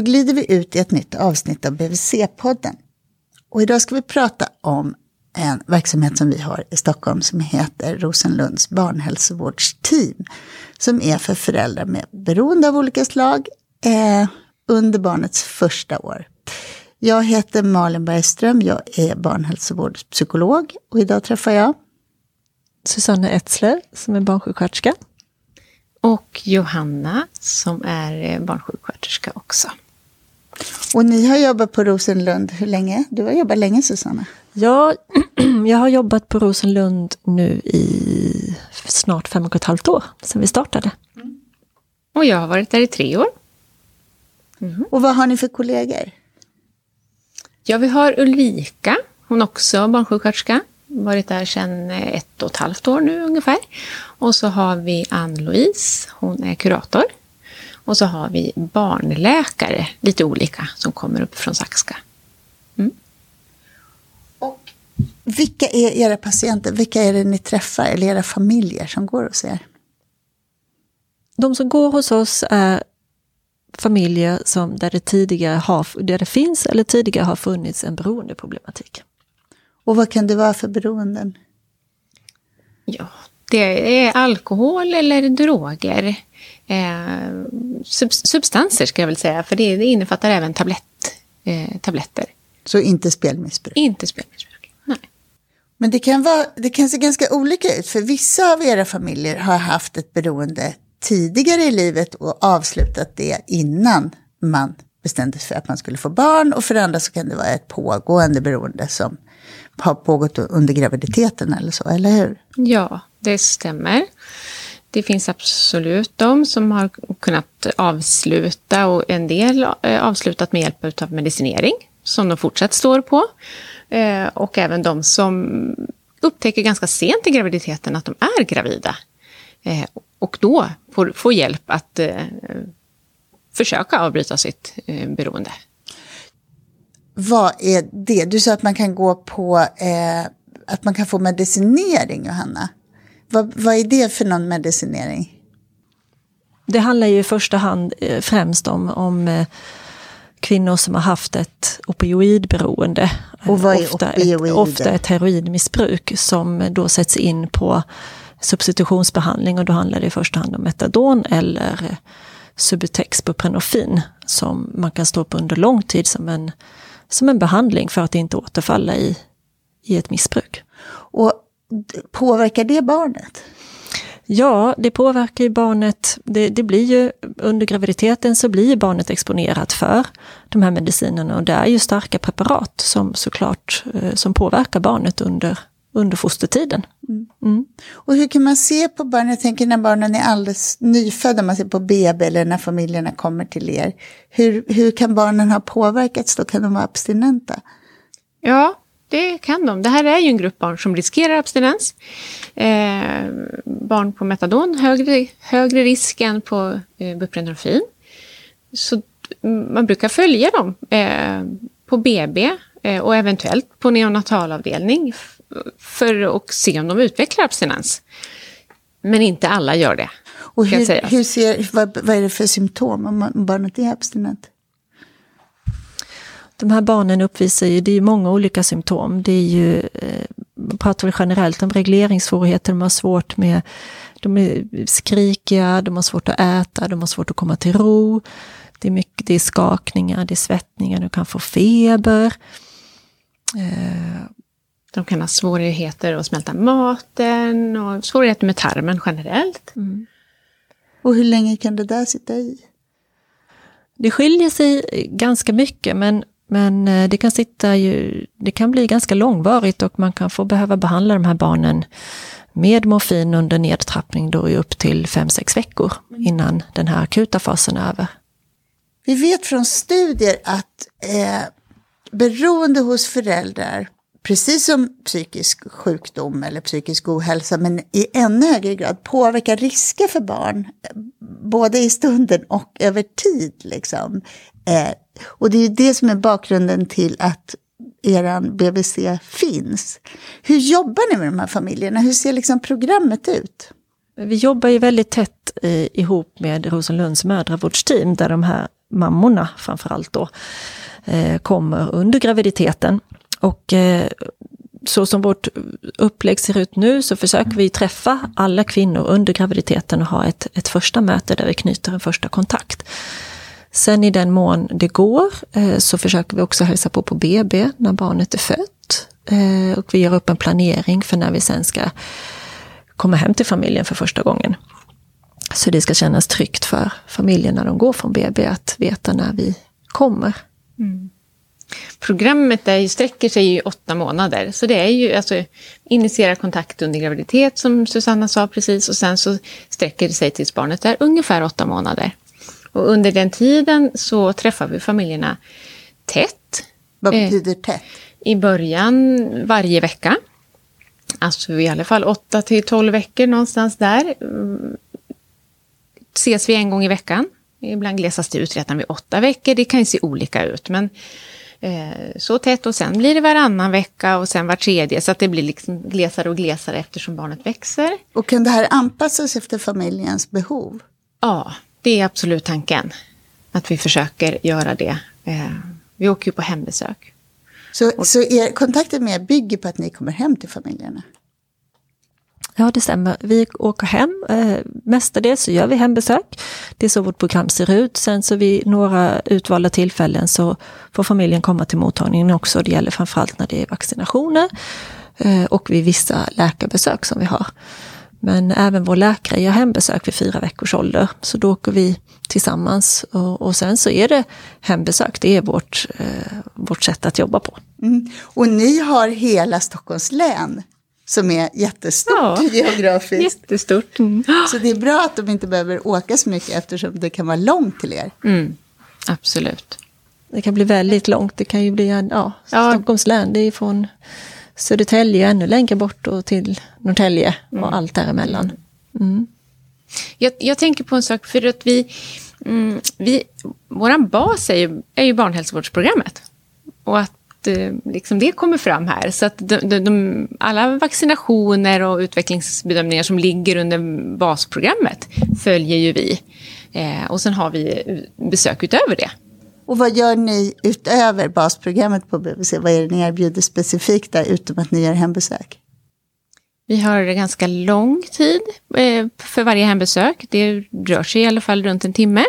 då glider vi ut i ett nytt avsnitt av BVC-podden. Och idag ska vi prata om en verksamhet som vi har i Stockholm som heter Rosenlunds barnhälsovårdsteam. Som är för föräldrar med beroende av olika slag eh, under barnets första år. Jag heter Malin Bergström, jag är barnhälsovårdspsykolog och idag träffar jag Susanne Etzler som är barnsjuksköterska. Och Johanna som är barnsjuksköterska också. Och ni har jobbat på Rosenlund hur länge? Du har jobbat länge Susanna. Ja, jag har jobbat på Rosenlund nu i snart fem och ett halvt år sedan vi startade. Och jag har varit där i tre år. Mm. Och vad har ni för kollegor? Ja, vi har Ulrika, hon är också barnsjuksköterska. Varit där sedan ett och ett halvt år nu ungefär. Och så har vi Ann-Louise, hon är kurator. Och så har vi barnläkare, lite olika, som kommer upp från Saxka. Mm. Och vilka är era patienter? Vilka är det ni träffar? Eller era familjer som går hos er? De som går hos oss är familjer som, där, det tidigare har, där det finns eller tidigare har funnits en beroendeproblematik. Och vad kan det vara för beroenden? Ja, det är alkohol eller droger. Eh, sub substanser ska jag väl säga, för det, det innefattar även tablett, eh, tabletter. Så inte spelmissbruk? Inte spelmissbruk, nej. Men det kan, vara, det kan se ganska olika ut, för vissa av era familjer har haft ett beroende tidigare i livet och avslutat det innan man bestämde sig för att man skulle få barn. Och för andra så kan det vara ett pågående beroende som har pågått under graviditeten eller så, eller hur? Ja, det stämmer. Det finns absolut de som har kunnat avsluta och en del eh, avslutat med hjälp av medicinering som de fortsatt står på. Eh, och även de som upptäcker ganska sent i graviditeten att de är gravida. Eh, och då får, får hjälp att försöka avbryta sitt beroende. Vad är det? Du sa att man kan gå på, eh, att man kan få medicinering, Johanna. Vad, vad är det för någon medicinering? Det handlar ju i första hand eh, främst om, om eh, kvinnor som har haft ett opioidberoende. Och vad är ofta opioider? Ett, ofta ett heroinmissbruk som då sätts in på substitutionsbehandling och då handlar det i första hand om metadon eller Subutex buprenorfin som man kan stå på under lång tid som en, som en behandling för att inte återfalla i, i ett missbruk. Och påverkar det barnet? Ja, det påverkar ju barnet. Det, det, blir ju, under graviditeten så blir barnet exponerat för de här medicinerna och det är ju starka preparat som såklart eh, som påverkar barnet under, under fostertiden. Mm. Mm. Och hur kan man se på barn, jag tänker när barnen är alldeles nyfödda, man ser på BB eller när familjerna kommer till er. Hur, hur kan barnen ha påverkats då? Kan de vara abstinenta? Ja, det kan de. Det här är ju en grupp barn som riskerar abstinens. Eh, barn på metadon, högre, högre risk än på eh, buprenorfin. Så man brukar följa dem eh, på BB eh, och eventuellt på neonatalavdelning för att se om de utvecklar abstinens. Men inte alla gör det. Och hur, hur ser, vad, vad är det för symptom om barnet är abstinent? De här barnen uppvisar ju, det är många olika symptom. Det är ju, eh, pratar vi generellt om regleringssvårigheter, de har svårt med, de är skrikiga, de har svårt att äta, de har svårt att komma till ro. Det är, mycket, det är skakningar, det är svettningar, de kan få feber. Eh, de kan ha svårigheter att smälta maten och svårigheter med tarmen generellt. Mm. Och hur länge kan det där sitta i? Det skiljer sig ganska mycket men, men eh, det kan sitta ju, det kan bli ganska långvarigt och man kan få behöva behandla de här barnen med morfin under nedtrappning då i upp till 5-6 veckor innan den här akuta fasen är över. Vi vet från studier att eh, beroende hos föräldrar precis som psykisk sjukdom eller psykisk ohälsa, men i ännu högre grad påverkar risker för barn, både i stunden och över tid. Liksom. Eh, och det är det som är bakgrunden till att er BVC finns. Hur jobbar ni med de här familjerna? Hur ser liksom programmet ut? Vi jobbar ju väldigt tätt eh, ihop med Rosenlunds mödravårdsteam där de här mammorna framförallt då, eh, kommer under graviditeten. Och eh, så som vårt upplägg ser ut nu så försöker vi träffa alla kvinnor under graviditeten och ha ett, ett första möte där vi knyter en första kontakt. Sen i den mån det går eh, så försöker vi också hälsa på på BB när barnet är fött. Eh, och vi gör upp en planering för när vi sen ska komma hem till familjen för första gången. Så det ska kännas tryggt för familjen när de går från BB att veta när vi kommer. Mm. Programmet är, sträcker sig i åtta månader, så det är ju alltså initiera kontakt under graviditet som Susanna sa precis och sen så sträcker det sig tills barnet är ungefär åtta månader. Och under den tiden så träffar vi familjerna tätt. Vad eh, betyder tätt? I början varje vecka. Alltså i alla fall åtta till tolv veckor någonstans där. Ses vi en gång i veckan. Ibland glesas det ut redan vid åtta veckor. Det kan ju se olika ut. Men så tätt och sen blir det varannan vecka och sen var tredje. Så att det blir liksom glesare och glesare eftersom barnet växer. Och kan det här anpassas efter familjens behov? Ja, det är absolut tanken. Att vi försöker göra det. Eh, vi åker ju på hembesök. Så, och, så er kontakten med er bygger på att ni kommer hem till familjerna? Ja, det stämmer. Vi åker hem. Eh, mestadels så gör vi hembesök. Det är så vårt program ser ut. Sen så vid några utvalda tillfällen så får familjen komma till mottagningen också. Det gäller framförallt när det är vaccinationer eh, och vid vissa läkarbesök som vi har. Men även vår läkare gör hembesök vid fyra veckors ålder. Så då åker vi tillsammans och, och sen så är det hembesök. Det är vårt, eh, vårt sätt att jobba på. Mm. Och ni har hela Stockholms län som är jättestort ja, geografiskt. Jättestort. Mm. Så det är bra att de inte behöver åka så mycket eftersom det kan vara långt till er. Mm. Absolut. Det kan bli väldigt långt. Det kan ju bli en, ja, ja. Stockholms län. Det är från Södertälje ännu längre bort och till Norrtälje och mm. allt däremellan. Mm. Jag, jag tänker på en sak, för att vi, mm, vi vår bas är ju, är ju barnhälsovårdsprogrammet. Och att eh, liksom det kommer fram här. Så att de, de, de, alla vaccinationer och utvecklingsbedömningar som ligger under basprogrammet följer ju vi. Eh, och sen har vi besök utöver det. Och vad gör ni utöver basprogrammet på BVC? Vad är det ni erbjuder specifikt där, utom att ni gör hembesök? Vi har ganska lång tid eh, för varje hembesök. Det rör sig i alla fall runt en timme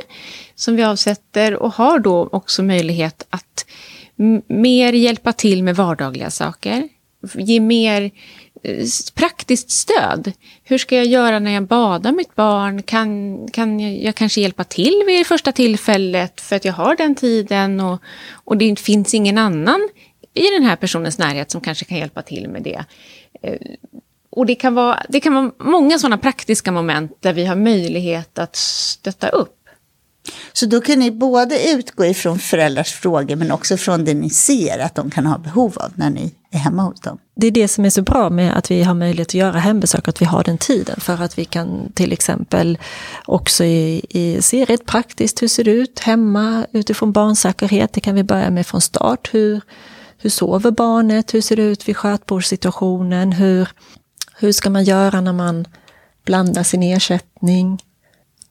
som vi avsätter och har då också möjlighet att mer hjälpa till med vardagliga saker. Ge mer eh, praktiskt stöd. Hur ska jag göra när jag badar mitt barn? Kan, kan jag, jag kanske hjälpa till vid det första tillfället för att jag har den tiden och, och det finns ingen annan i den här personens närhet som kanske kan hjälpa till med det. Eh, och det kan vara, det kan vara många sådana praktiska moment där vi har möjlighet att stötta upp. Så då kan ni både utgå ifrån föräldrars frågor men också från det ni ser att de kan ha behov av när ni är hemma hos dem. Det är det som är så bra med att vi har möjlighet att göra hembesök, att vi har den tiden. För att vi kan till exempel också i, i, se rätt praktiskt hur ser det ut hemma utifrån barnsäkerhet. Det kan vi börja med från start. Hur, hur sover barnet? Hur ser det ut vid skötbordssituationen? Hur, hur ska man göra när man blandar sin ersättning?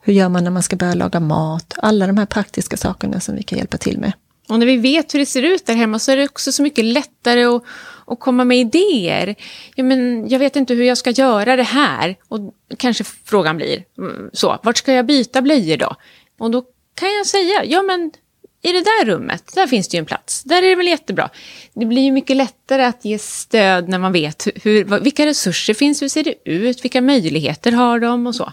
Hur gör man när man ska börja laga mat? Alla de här praktiska sakerna som vi kan hjälpa till med. Och när vi vet hur det ser ut där hemma så är det också så mycket lättare att, att komma med idéer. Ja, men jag vet inte hur jag ska göra det här. Och kanske frågan blir mm, så, vart ska jag byta blöjor då? Och då kan jag säga, ja men i det där rummet, där finns det ju en plats. Där är det väl jättebra. Det blir ju mycket lättare att ge stöd när man vet hur, vilka resurser finns, hur ser det ut, vilka möjligheter har de och så.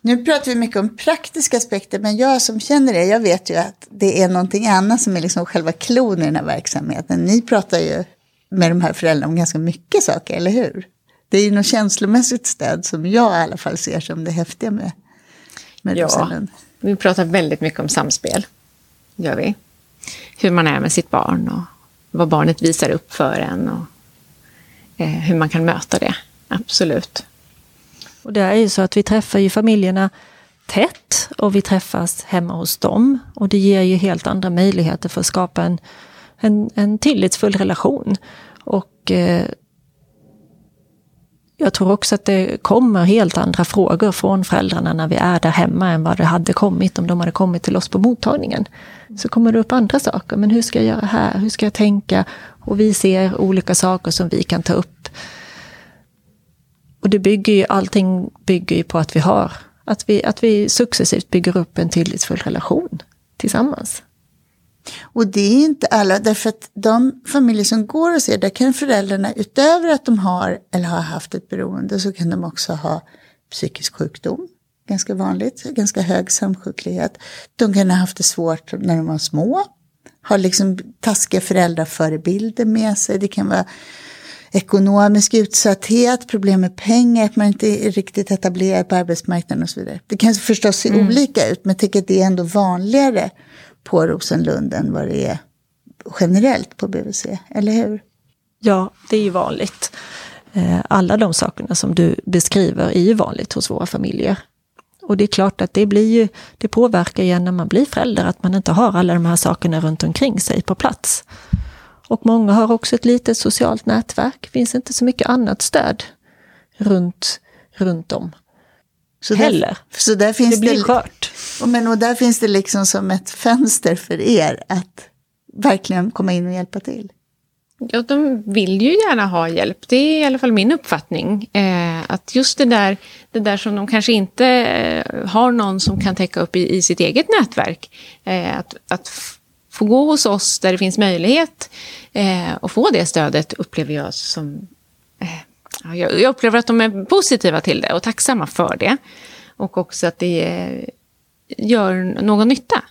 Nu pratar vi mycket om praktiska aspekter, men jag som känner det, jag vet ju att det är någonting annat som är liksom själva klon i den här verksamheten. Ni pratar ju med de här föräldrarna om ganska mycket saker, eller hur? Det är ju något känslomässigt stöd som jag i alla fall ser som det häftiga med, med ja, Rosalind. Vi pratar väldigt mycket om samspel, gör vi. Hur man är med sitt barn och vad barnet visar upp för en och eh, hur man kan möta det, absolut. Och det är ju så att vi träffar ju familjerna tätt och vi träffas hemma hos dem. Och det ger ju helt andra möjligheter för att skapa en, en, en tillitsfull relation. Och eh, jag tror också att det kommer helt andra frågor från föräldrarna när vi är där hemma än vad det hade kommit om de hade kommit till oss på mottagningen. Så kommer det upp andra saker. Men hur ska jag göra här? Hur ska jag tänka? Och vi ser olika saker som vi kan ta upp. Och det bygger ju, allting bygger ju på att vi har, att vi, att vi successivt bygger upp en tillitsfull relation tillsammans. Och det är inte alla, därför att de familjer som går och ser, där kan föräldrarna utöver att de har eller har haft ett beroende så kan de också ha psykisk sjukdom. Ganska vanligt, ganska hög samsjuklighet. De kan ha haft det svårt när de var små. Har liksom taskiga föräldraförebilder med sig. Det kan vara ekonomisk utsatthet, problem med pengar, att man inte är riktigt etablerad på arbetsmarknaden och så vidare. Det kan förstås se mm. olika ut, men jag tycker att det är ändå vanligare på Rosenlund än vad det är generellt på BVC, eller hur? Ja, det är ju vanligt. Eh, alla de sakerna som du beskriver är ju vanligt hos våra familjer. Och det är klart att det, blir ju, det påverkar ju när man blir förälder, att man inte har alla de här sakerna runt omkring sig på plats. Och många har också ett litet socialt nätverk. Det finns inte så mycket annat stöd runt, runt om. Så heller. Där, så där finns det blir det, skört. Och, men, och där finns det liksom som ett fönster för er att verkligen komma in och hjälpa till. Ja, de vill ju gärna ha hjälp. Det är i alla fall min uppfattning. Eh, att just det där, det där som de kanske inte eh, har någon som kan täcka upp i, i sitt eget nätverk. Eh, att, att få gå hos oss där det finns möjlighet eh, och få det stödet upplever jag som... Eh, jag, jag upplever att de är positiva till det och tacksamma för det. Och också att det eh, gör någon nytta.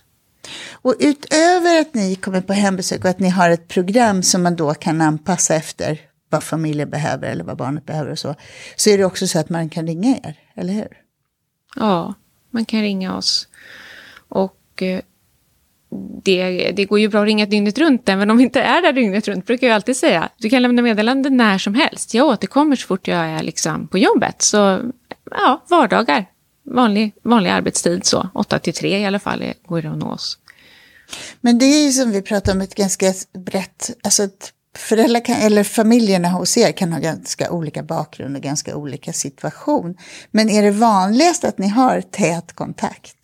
Och utöver att ni kommer på hembesök och att ni har ett program som man då kan anpassa efter vad familjen behöver eller vad barnet behöver och så, så är det också så att man kan ringa er, eller hur? Ja, man kan ringa oss. Och eh, det, det går ju bra att ringa dygnet runt, även om vi inte är där dygnet runt, brukar jag alltid säga. Du kan lämna meddelande när som helst. Jag återkommer så fort jag är liksom på jobbet. Så ja, vardagar, vanlig, vanlig arbetstid, så 8 till 3 i alla fall, går det att nå oss. Men det är ju som vi pratar om ett ganska brett, alltså ett föräldrar kan, eller familjerna hos er kan ha ganska olika bakgrund och ganska olika situation. Men är det vanligast att ni har tät kontakt?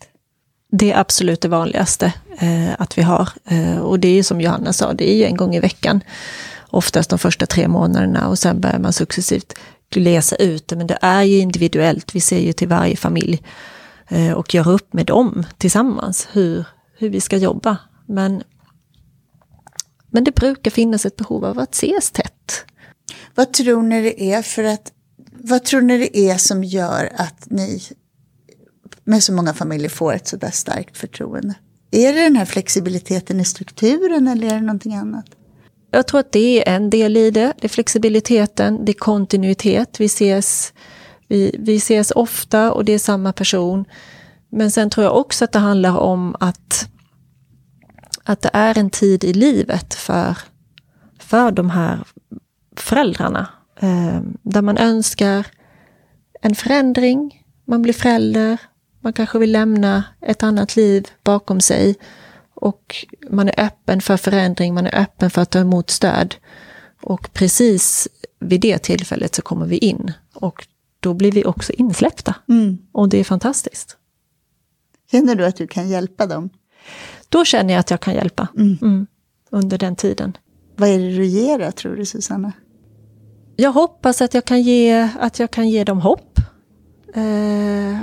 Det är absolut det vanligaste eh, att vi har. Eh, och det är ju som Johanna sa, det är ju en gång i veckan. Oftast de första tre månaderna och sen börjar man successivt läsa ut det. Men det är ju individuellt, vi ser ju till varje familj eh, och gör upp med dem tillsammans hur, hur vi ska jobba. Men, men det brukar finnas ett behov av att ses tätt. Vad tror ni det är för att vad tror ni det är som gör att ni med så många familjer får ett sådär starkt förtroende? Är det den här flexibiliteten i strukturen eller är det någonting annat? Jag tror att det är en del i det. Det är flexibiliteten, det är kontinuitet. Vi ses, vi, vi ses ofta och det är samma person. Men sen tror jag också att det handlar om att, att det är en tid i livet för, för de här föräldrarna. Eh, där man önskar en förändring, man blir förälder, man kanske vill lämna ett annat liv bakom sig och man är öppen för förändring, man är öppen för att ta emot stöd. Och precis vid det tillfället så kommer vi in och då blir vi också insläppta. Mm. Och det är fantastiskt. Känner du att du kan hjälpa dem? Då känner jag att jag kan hjälpa mm. Mm, under den tiden. Vad är det du ger då, tror du Susanna? Jag hoppas att jag kan ge, att jag kan ge dem hopp. Eh,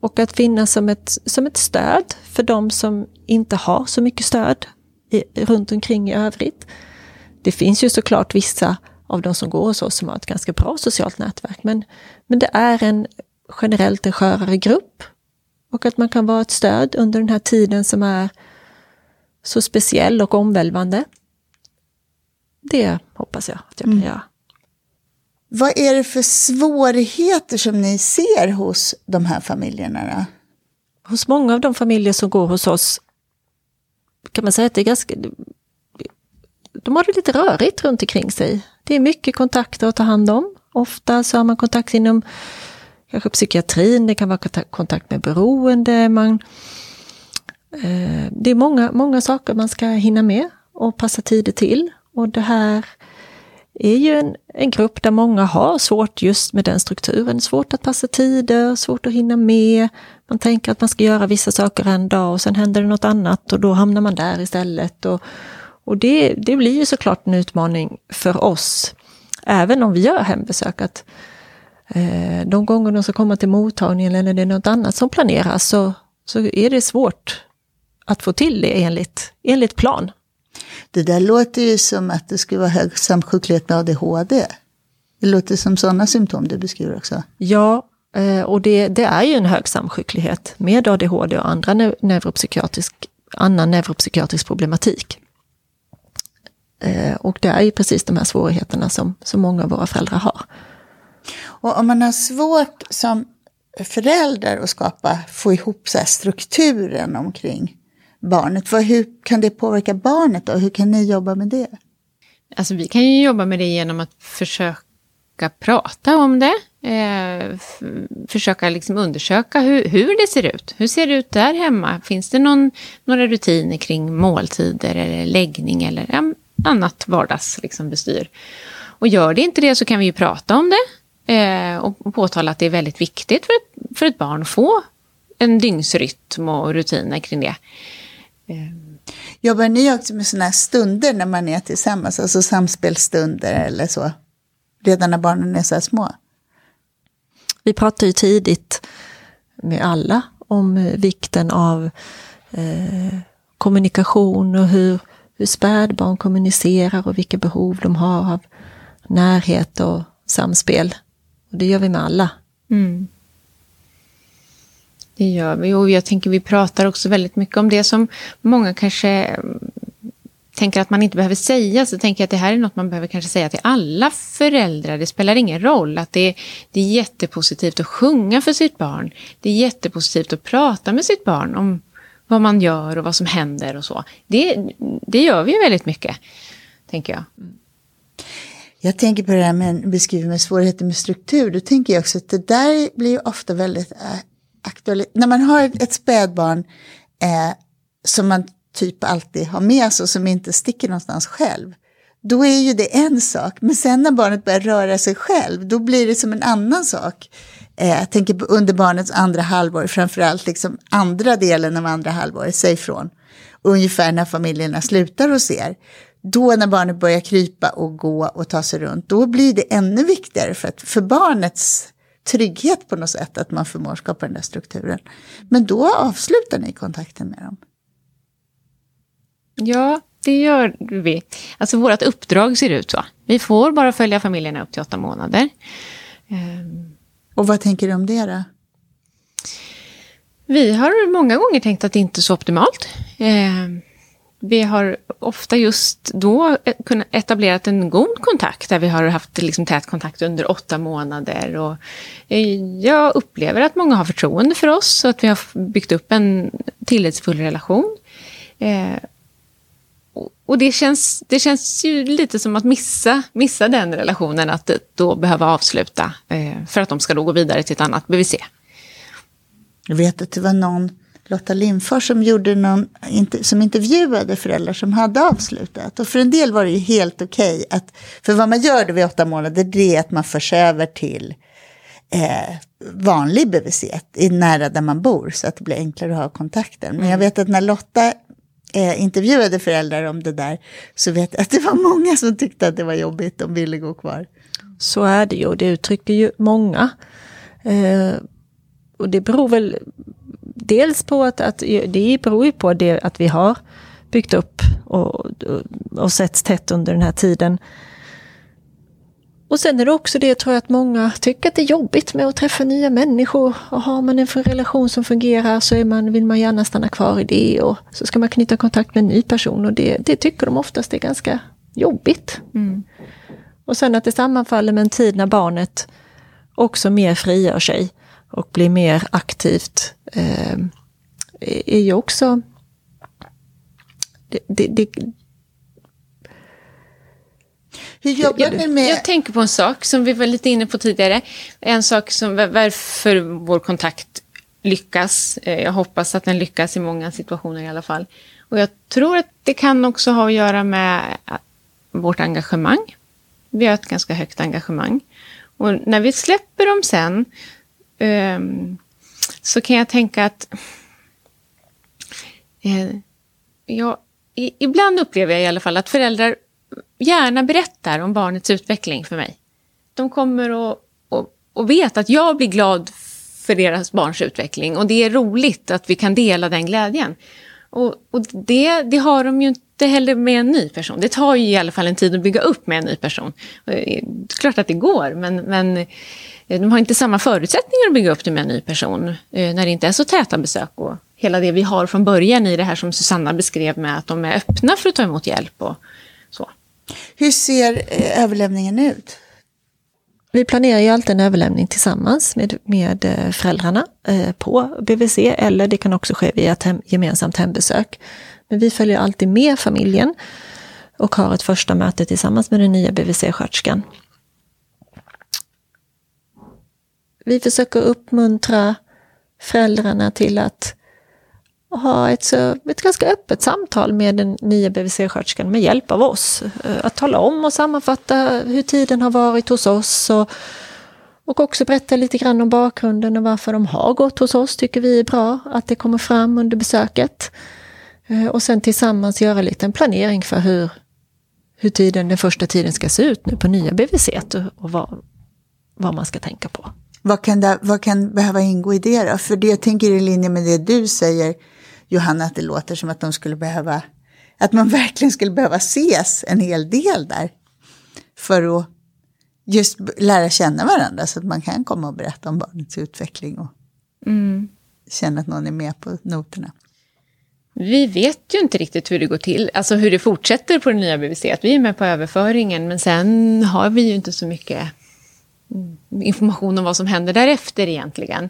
och att finnas som ett, som ett stöd för de som inte har så mycket stöd i, runt omkring i övrigt. Det finns ju såklart vissa av de som går hos oss som har ett ganska bra socialt nätverk, men, men det är en generellt en skörare grupp. Och att man kan vara ett stöd under den här tiden som är så speciell och omvälvande. Det hoppas jag att jag kan mm. göra. Vad är det för svårigheter som ni ser hos de här familjerna? Då? Hos många av de familjer som går hos oss kan man säga att det är ganska... De har det lite rörigt runt omkring sig. Det är mycket kontakter att ta hand om. Ofta så har man kontakt inom kanske psykiatrin, det kan vara kontakt med beroende. Man, eh, det är många, många saker man ska hinna med och passa tider till. Och det här är ju en, en grupp där många har svårt just med den strukturen. Svårt att passa tider, svårt att hinna med. Man tänker att man ska göra vissa saker en dag och sen händer det något annat och då hamnar man där istället. Och, och det, det blir ju såklart en utmaning för oss, även om vi gör hembesök. Att, eh, de gånger de ska komma till mottagningen eller det är något annat som planeras så, så är det svårt att få till det enligt, enligt plan. Det där låter ju som att det skulle vara hög samsjuklighet med ADHD. Det låter som sådana symptom du beskriver också. Ja, eh, och det, det är ju en hög samsjuklighet med ADHD och andra neuropsykiatrisk, annan neuropsykiatrisk problematik. Eh, och det är ju precis de här svårigheterna som, som många av våra föräldrar har. Och om man har svårt som förälder att skapa, få ihop så strukturen omkring barnet, För hur kan det påverka barnet och Hur kan ni jobba med det? Alltså vi kan ju jobba med det genom att försöka prata om det. Eh, försöka liksom undersöka hur, hur, det ser ut. Hur ser det ut där hemma? Finns det någon, några rutiner kring måltider eller läggning eller ja, annat vardagsbestyr? Liksom, bestyr? och gör det inte det så kan vi ju prata om det eh, och påtala att det är väldigt viktigt för ett, för ett barn att få en dygnsrytm och rutiner kring det. Jobbar ni också med sådana här stunder när man är tillsammans, alltså samspelstunder eller så? Redan när barnen är så här små? Vi pratar ju tidigt med alla om vikten av eh, kommunikation och hur, hur spädbarn kommunicerar och vilka behov de har av närhet och samspel. Och det gör vi med alla. Mm. Det gör vi och jag tänker vi pratar också väldigt mycket om det som många kanske mm, tänker att man inte behöver säga, så tänker jag att det här är något man behöver kanske säga till alla föräldrar. Det spelar ingen roll att det, det är jättepositivt att sjunga för sitt barn. Det är jättepositivt att prata med sitt barn om vad man gör och vad som händer och så. Det, det gör vi ju väldigt mycket, tänker jag. Jag tänker på det här med en beskrivning med svårigheter med struktur. Då tänker jag också att det där blir ofta väldigt äh, aktualitet. När man har ett spädbarn eh, som man typ alltid har med sig och som inte sticker någonstans själv. Då är ju det en sak, men sen när barnet börjar röra sig själv, då blir det som en annan sak. Eh, jag tänker på under barnets andra halvår, framförallt liksom andra delen av andra halvåret, säg från, Ungefär när familjerna slutar hos er. Då när barnet börjar krypa och gå och ta sig runt, då blir det ännu viktigare för, att, för barnets trygghet på något sätt att man förmår skapa den där strukturen. Men då avslutar ni kontakten med dem. Ja, det gör vi. Alltså vårt uppdrag ser ut så. Vi får bara följa familjerna upp till åtta månader. Och vad tänker du om det då? Vi har många gånger tänkt att det inte är så optimalt. Vi har ofta just då eh, kunnat etablerat en god kontakt där vi har haft liksom tät kontakt under åtta månader. Och eh, jag upplever att många har förtroende för oss och att vi har byggt upp en tillitsfull relation. Eh, och det känns, det känns ju lite som att missa, missa den relationen, att då behöva avsluta eh, för att de ska då gå vidare till ett annat BVC. Jag vet att det var någon Lotta Lindfors som, gjorde någon, som intervjuade föräldrar som hade avslutat. Och för en del var det ju helt okej. Okay för vad man gör då vid åtta månader det är att man förs över till eh, vanlig BVC, i nära där man bor, så att det blir enklare att ha kontakten. Men jag mm. vet att när Lotta eh, intervjuade föräldrar om det där, så vet jag att det var många som tyckte att det var jobbigt, de ville gå kvar. Så är det ju, och det uttrycker ju många. Eh, och det beror väl dels på att, att det beror ju på det att vi har byggt upp och, och, och setts tätt under den här tiden. Och sen är det också det, tror jag, att många tycker att det är jobbigt med att träffa nya människor. Och har man en relation som fungerar så är man, vill man gärna stanna kvar i det. Och så ska man knyta kontakt med en ny person och det, det tycker de oftast är ganska jobbigt. Mm. Och sen att det sammanfaller med en tid när barnet också mer frigör sig och blir mer aktivt eh, är ju också... Det, det, det, hur jobbar ni med... Jag tänker på en sak som vi var lite inne på tidigare. En sak som varför vår kontakt lyckas. Eh, jag hoppas att den lyckas i många situationer i alla fall. Och jag tror att det kan också ha att göra med vårt engagemang. Vi har ett ganska högt engagemang. Och när vi släpper dem sen um, så kan jag tänka att eh, jag, i, ibland upplever jag i alla fall att föräldrar gärna berättar om barnets utveckling för mig. De kommer och, och, och vet att jag blir glad för deras barns utveckling och det är roligt att vi kan dela den glädjen. Och, och det, det, har de ju inte heller med en ny person. Det tar ju i alla fall en tid att bygga upp med en ny person. Det är klart att det går, men, men eh, de har inte samma förutsättningar att bygga upp det med en ny person eh, när det inte är så täta besök och hela det vi har från början i det här som Susanna beskrev med att de är öppna för att ta emot hjälp och så. Hur ser eh, överlämningen ut? Vi planerar ju alltid en överlämning tillsammans med, med eh, föräldrarna eh, på BVC eller det kan också ske via ett hem, gemensamt hembesök. Men vi följer alltid med familjen och har ett första möte tillsammans med den nya BVC-sköterskan. Vi försöker uppmuntra föräldrarna till att ha ett, så, ett ganska öppet samtal med den nya BVC-sköterskan med hjälp av oss. Eh, att tala om och sammanfatta hur tiden har varit hos oss och, och också berätta lite grann om bakgrunden och varför de har gått hos oss tycker vi är bra att det kommer fram under besöket. Eh, och sen tillsammans göra lite en planering för hur, hur tiden, den första tiden ska se ut nu på nya BVC och vad, vad man ska tänka på. Vad kan, det, vad kan behöva ingå i det då? För det jag tänker i linje med det du säger, Johanna, att det låter som att de skulle behöva, att man verkligen skulle behöva ses en hel del där. För att just lära känna varandra så att man kan komma och berätta om barnets utveckling och mm. känna att någon är med på noterna. Vi vet ju inte riktigt hur det går till, alltså hur det fortsätter på det nya BVC. Vi är med på överföringen, men sen har vi ju inte så mycket Mm. information om vad som händer därefter egentligen.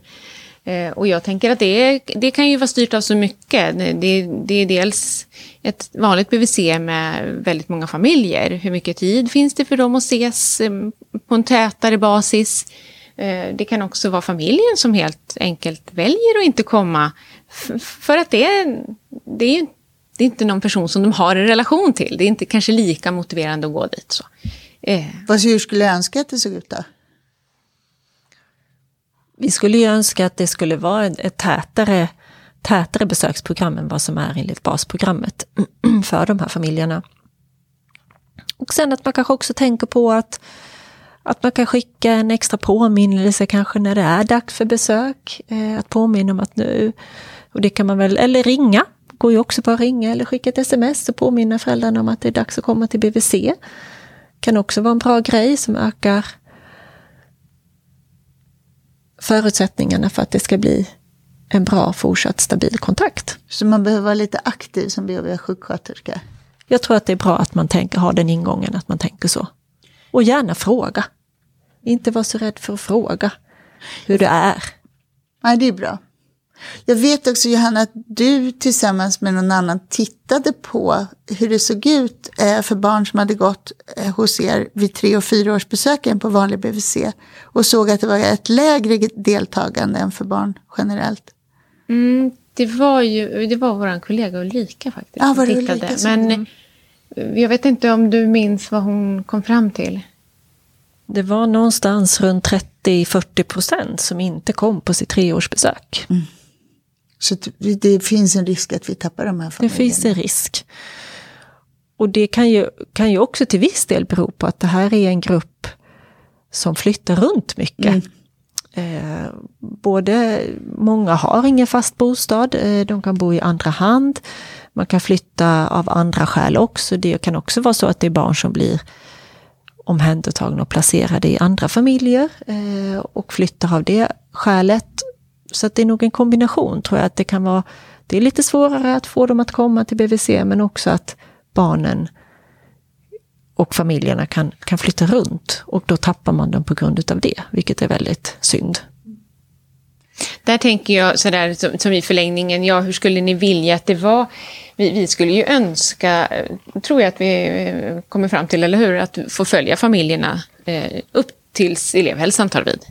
Eh, och jag tänker att det, det kan ju vara styrt av så mycket. Det, det är dels ett vanligt BVC med väldigt många familjer. Hur mycket tid finns det för dem att ses eh, på en tätare basis? Eh, det kan också vara familjen som helt enkelt väljer att inte komma. För att det, är, det är, det är inte någon person som de har en relation till. Det är inte kanske lika motiverande att gå dit. Så. Fast hur skulle jag önska att det såg ut då? Vi skulle ju önska att det skulle vara ett tätare, tätare besöksprogram än vad som är enligt basprogrammet för de här familjerna. Och sen att man kanske också tänker på att, att man kan skicka en extra påminnelse kanske när det är dags för besök. Eh, att påminna om att nu, och det kan man väl, eller ringa, går ju också bara att ringa eller skicka ett sms och påminna föräldrarna om att det är dags att komma till BVC. Kan också vara en bra grej som ökar förutsättningarna för att det ska bli en bra fortsatt stabil kontakt. Så man behöver vara lite aktiv som BHV-sjuksköterska? Jag tror att det är bra att man tänker, har den ingången, att man tänker så. Och gärna fråga. Inte vara så rädd för att fråga hur det är. Nej, det är bra. Jag vet också Johanna att du tillsammans med någon annan tittade på hur det såg ut eh, för barn som hade gått eh, hos er vid tre och fyraårsbesöken på vanlig BVC och såg att det var ett lägre deltagande än för barn generellt. Mm, det var ju det var vår kollega Ulrika faktiskt. Ja, var det Ulrika Men mm. jag vet inte om du minns vad hon kom fram till. Det var någonstans runt 30-40 procent som inte kom på sitt treårsbesök. Mm. Så det finns en risk att vi tappar de här familjerna. Det finns en risk. Och det kan ju, kan ju också till viss del bero på att det här är en grupp som flyttar runt mycket. Mm. Eh, både, många har ingen fast bostad, eh, de kan bo i andra hand. Man kan flytta av andra skäl också. Det kan också vara så att det är barn som blir omhändertagna och placerade i andra familjer eh, och flyttar av det skälet. Så det är nog en kombination tror jag att det kan vara. Det är lite svårare att få dem att komma till BVC men också att barnen och familjerna kan, kan flytta runt och då tappar man dem på grund av det, vilket är väldigt synd. Där tänker jag sådär som, som i förlängningen, ja hur skulle ni vilja att det var? Vi, vi, skulle ju önska, tror jag att vi eh, kommer fram till, eller hur, att få följa familjerna eh, upp tills elevhälsan tar vid.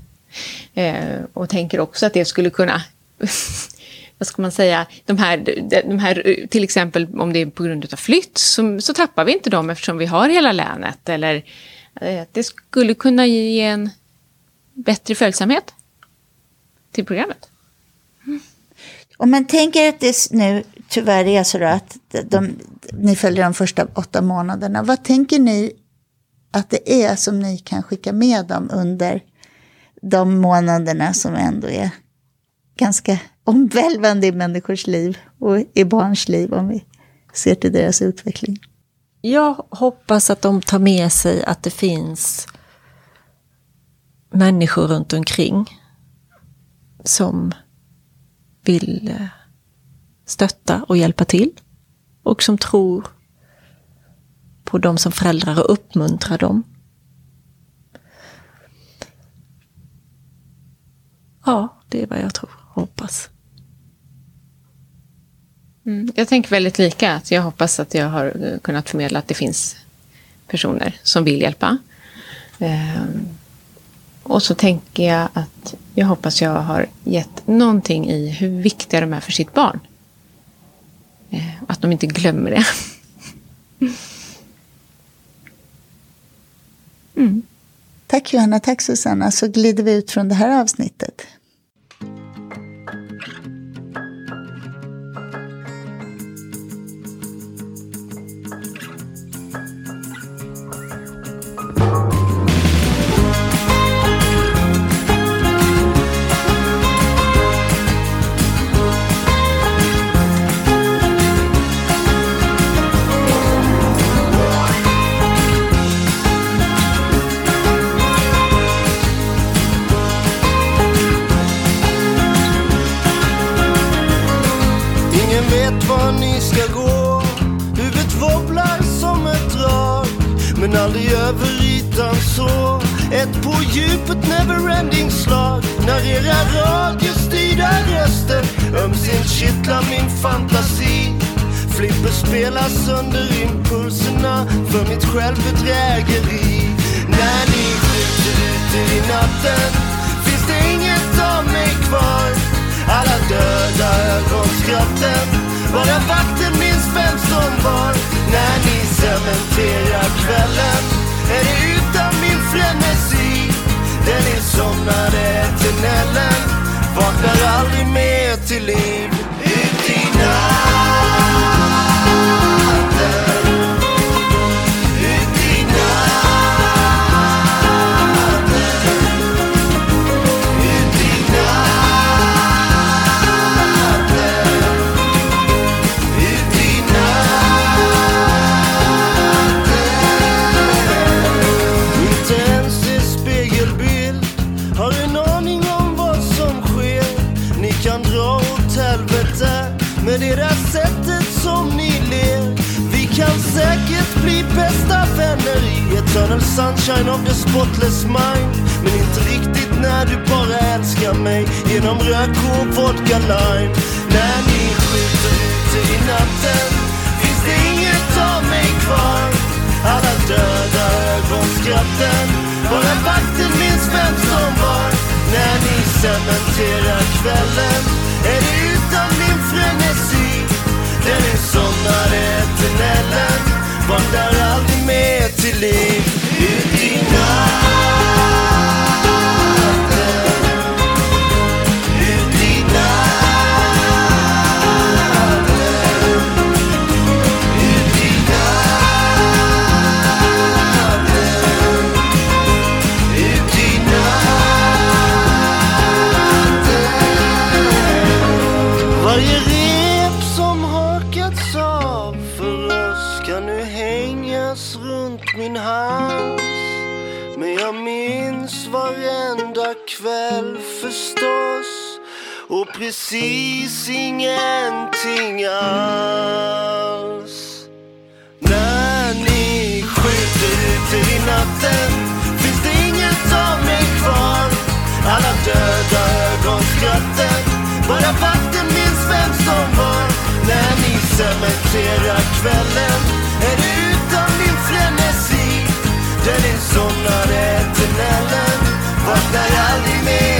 Eh, och tänker också att det skulle kunna vad ska man säga, de här, de här, till exempel om det är på grund av flytt så, så tappar vi inte dem eftersom vi har hela länet. Eller Eh, Det skulle kunna ge en bättre följsamhet till programmet. Mm. Om man tänker att det nu tyvärr är så då att de, de, ni följer de första åtta månaderna. Vad tänker ni att det är som ni kan skicka med dem under de månaderna som ändå är ganska omvälvande i människors liv och i barns liv om vi ser till deras utveckling? Jag hoppas att de tar med sig att det finns människor runt omkring som vill eh, stötta och hjälpa till. Och som tror på dem som föräldrar och uppmuntrar dem. Ja, det är vad jag tror och hoppas. Mm. Jag tänker väldigt lika. Att jag hoppas att jag har eh, kunnat förmedla att det finns personer som vill hjälpa. Ehm, och så tänker jag att jag hoppas jag har gett någonting i hur viktiga de är för sitt barn. Eh, att de inte glömmer det. Tack Johanna, tack Susanna. Så glider vi ut från det här avsnittet. Fantasi. Flipper spelar sönder impulserna för mitt självbedrägeri. När ni skjuter ut i natten finns det inget av mig kvar. Alla döda ögonskratten Bara vakten minns vem som var. När ni cementerar kvällen Är det utan min frenesi. Den insomnade eternellen Vaknar aldrig mer till liv. Eternal sunshine of the spotless mind. Men inte riktigt när du bara älskar mig. Genom rök och vodka lime. När ni skjuter ute i natten finns det inget av mig kvar. Alla döda ögonskratten bara vakten minns vem som var. När ni cementerar kvällen precis ingenting alls när ni skjuter ut i natten finns det inget av mig kvar Alla döda ögonskratten Bara vakten minns vem som var När ni cementerar kvällen är det utan min frenesi Den insomnade eternellen. vaknar aldrig mer.